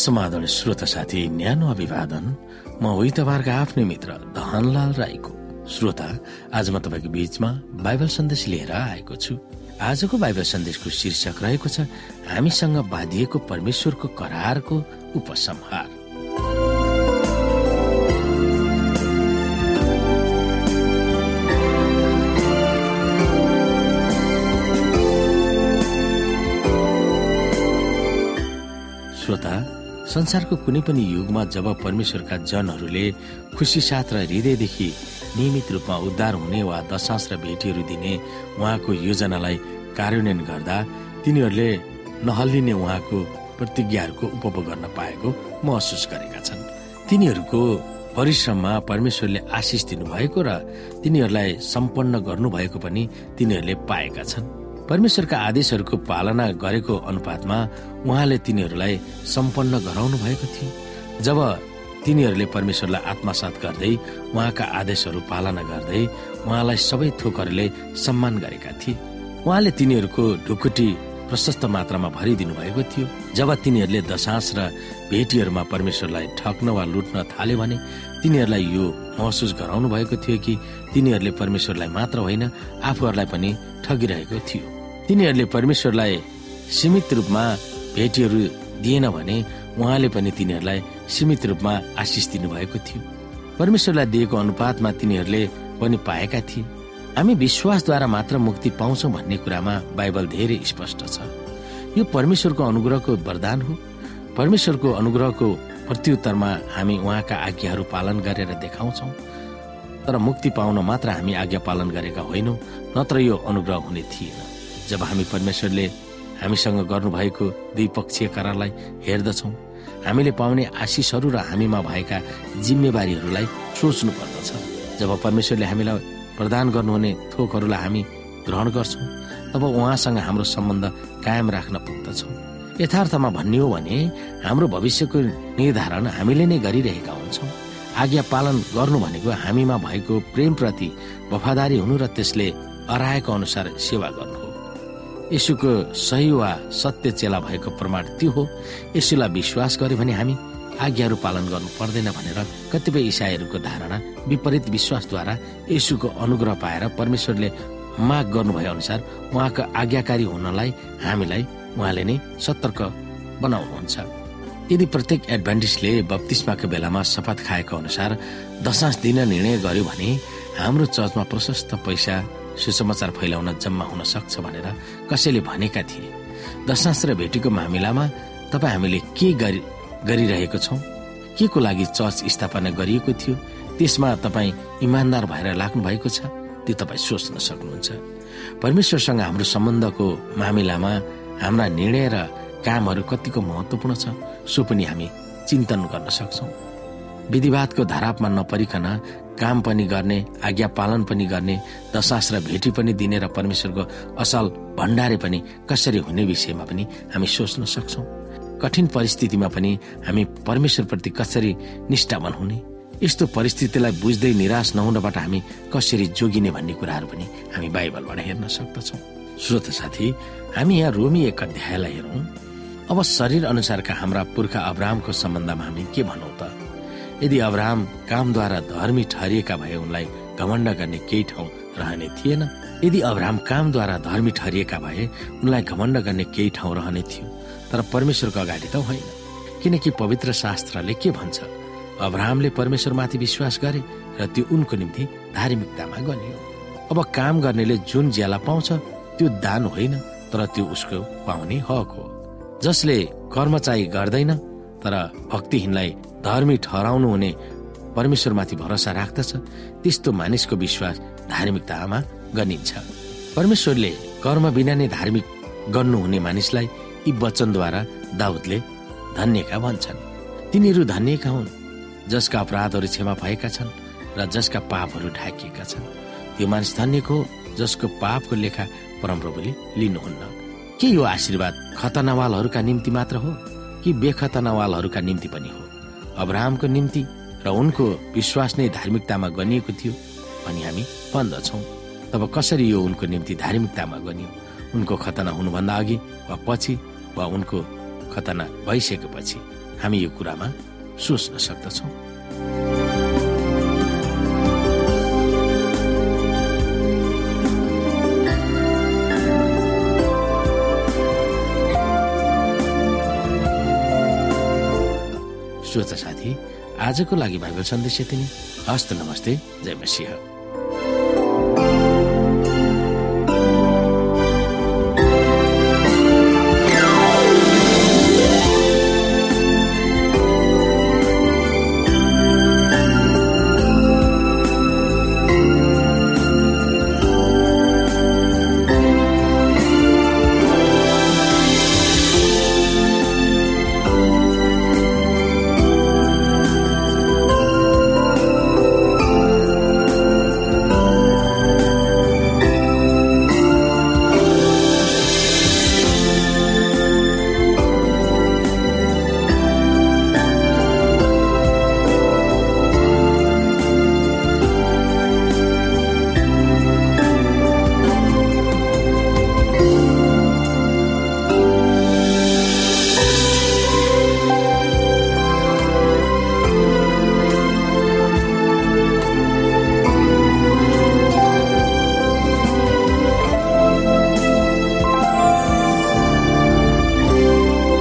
समाधान श्रोता साथी न्यानो अभिवादन। म उही तपाईँहरूका आफ्नै मित्र धनलाल राईको। श्रोता आज म तपाईँको बीचमा बाइबल सन्देश लिएर आएको छु। आजको बाइबल सन्देशको शीर्षक रहेको छ हामीसँग बाँधिएको परमेश्वरको करारको उपसंहार। संसारको कुनै पनि युगमा जब परमेश्वरका जनहरूले खुसी साथ र हृदयदेखि नियमित रूपमा उद्धार हुने वा दशांश र भेटीहरू दिने उहाँको योजनालाई कार्यान्वयन गर्दा तिनीहरूले नहल्लिने उहाँको प्रतिज्ञाहरूको उपभोग गर्न पाएको महसुस गरेका छन्। तिनीहरूको परिश्रममा परमेश्वरले आशिष दिनुभएको र तिनीहरूलाई सम्पन्न गर्नुभएको पनि तिनीहरूले पाएका छन्। परमेश्वरका आदेशहरूको पालना गरेको अनुपातमा उहाँले तिनीहरूलाई सम्पन्न गराउनु भएको थियो। जब तिनीहरूले परमेश्वरलाई आत्मसात गर्दै उहाँका आदेशहरू पालना गर्दै उहाँलाई सबै थोकहरूले सम्मान गरेका थिए उहाँले तिनीहरूको ढुकुटी प्रशस्त मात्रामा भरिदिनु भएको थियो। जब तिनीहरूले दशांश र भेटीहरूमा परमेश्वरलाई ठग्न वा लुट्न थाल्यो भने तिनीहरूलाई यो महसुस गराउनु भएको थियो कि तिनीहरूले परमेश्वरलाई मात्र होइन आफूहरूलाई पनि ठगिरहेको थियो। तिनीहरूले परमेश्वरलाई सीमित रूपमा भेटीहरू दिएन भने उहाँले पनि तिनीहरूलाई सीमित रूपमा आशिष दिनुभएको थियो। परमेश्वरलाई दिएको अनुपातमा तिनीहरूले पनि पाएका थिए। हामी विश्वासद्वारा मात्र मुक्ति पाउँछौ भन्ने कुरामा बाइबल धेरै स्पष्ट छ। यो परमेश्वरको अनुग्रहको वरदान हो। परमेश्वरको अनुग्रहको प्रत्युत्तरमा हामी उहाँका आज्ञाहरू पालन गरेर देखाउँछौ। तर मुक्ति पाउन मात्र हामी आज्ञा पालन गरेका होइनौ नत्र यो अनुग्रह हुने थिएन। जब हामी परमेश्वरले हामीसँग गर्नुभएको द्विपक्षीय करारलाई हेर्दछौँ हामीले पाउने आशिषहरू र हामीमा भएका जिम्मेवारीहरूलाई सोच्नु पर्दछ जब परमेश्वरले हामीलाई प्रदान गर्नुहुने थोकहरूलाई हामी ग्रहण गर्छौँ तब उहाँसँग हाम्रो सम्बन्ध कायम राख्न पुग्दछौँ। यथार्थमा भन्ने हो भने हाम्रो भविष्यको निर्धारण हामीले नै गरिरहेका हुन्छौँ। आज्ञा पालन गर्नु भनेको हामीमा भएको प्रेमप्रति वफादारी हुनु र त्यसले अराएको अनुसार सेवा गर्नु यसुको सही वा सत्य चेला भएको प्रमाण त्यो हो। यसुलाई विश्वास गर्यो भने हामी आज्ञाहरू पालन गर्नु पर्दैन भनेर कतिपय इसाईहरूको धारणा विपरीत विश्वासद्वारा यसुको अनुग्रह पाएर परमेश्वरले माग गर्नुभए अनुसार उहाँको आज्ञाकारी हुनलाई हामीलाई उहाँले नै सतर्क बनाउनुहुन्छ। यदि प्रत्येक एडभान्टेजले बत्तिसमाको बेलामा शपथ खाएको अनुसार दशांश दिन निर्णय गर्यो भने हाम्रो चर्चमा प्रशस्त पैसा सुसमाचार फैलाउन जम्मा हुन सक्छ भनेर कसैले भनेका थिए। दशांश र भेटीको मामिलामा तपाईँ हामीले के गरिरहेको छौँ? के को लागि चर्च स्थापना गरिएको थियो? त्यसमा तपाईँ इमान्दार भएर लाग्नु भएको छ? त्यो तपाईँ सोच्न सक्नुहुन्छ। परमेश्वरसँग हाम्रो सम्बन्धको मामिलामा हाम्रा निर्णय र कामहरू कतिको महत्वपूर्ण छ सो पनि हामी चिन्तन गर्न सक्छौँ। विधिवादको धारापमा नपरिकन काम पनि गर्ने आज्ञा पालन पनि गर्ने दशास र भेटी पनि दिने र परमेश्वरको असल भण्डारे पनि कसरी हुने विषयमा पनि हामी सोच्न सक्छौ। कठिन परिस्थितिमा पनि हामी परमेश्वरप्रति कसरी निष्ठावान हुने यस्तो परिस्थितिलाई बुझ्दै निराश नहुनबाट हामी कसरी जोगिने भन्ने कुराहरू पनि हामी बाइबलबाट हेर्न सक्दछौ। श्रोत साथी हामी यहाँ रोमी एक अध्यायलाई हेरौँ। अब शरीर अनुसारका हाम्रा पुर्खा अब्रामको सम्बन्धमा हामी के भनौँ त? यदि अब्राहम कामद्वारा धर्मी ठहरिएका भए उनलाई घमण्ड गर्ने केही ठाउँ रहने थिएन यदि अब्राहम कामद्वारा धर्मी ठहरिएका भए उनलाई घमण्ड गर्ने केही ठाउँ रहने थियो तर परमेश्वरको अगाडि त होइन। किनकि पवित्र शास्त्रले के भन्छ? अब्राहमले परमेश्वरमाथि विश्वास गरे र त्यो उनको निम्ति धार्मिकतामा गनियो। अब काम गर्नेले जुन ज्याला पाउँछ त्यो दान होइन तर त्यो उसको पाउने हक हो। जसले कर्मचारी गर्दैन तर भक्तिहीनलाई धर्मी ठहराउनु हुने परमेश्वरमाथि भरोसा राख्दछ। त्यस्तो मानिसको विश्वास धार्मिकतामा गनिन्छ। परमेश्वरले कर्म बिना नै धार्मिक गर्नुहुने मानिसलाई यी वचनद्वारा दाउदले धन्यका भन्छन्। तिनीहरू धन्यका हुन् जसका अपराधहरू क्षमा भएका छन् र जसका पापहरू ढाकिएका छन्। त्यो मानिस धन्यको जसको पापको लेखा परमप्रभुले लिनुहुन्न। के यो आशीर्वाद खतनावालहरूका निम्ति मात्र हो? कि बेखतनावालहरूका निम्ति पनि हो। अब्राहमको निम्ति र उनको विश्वास नै धार्मिकतामा गनिएको थियो अनि हामी भन्दछौ तब कसरी यो उनको निम्ति धार्मिकतामा गनियो? उनको खतना हुनुभन्दा अघि वा पछि वा उनको खतना भइसकेपछि हामी यो कुरामा सोच्न सक्दछौँ। श्रोता साथी आजको लागि बाइबल सन्देश यति नै हस्त नमस्ते जय मसिंह।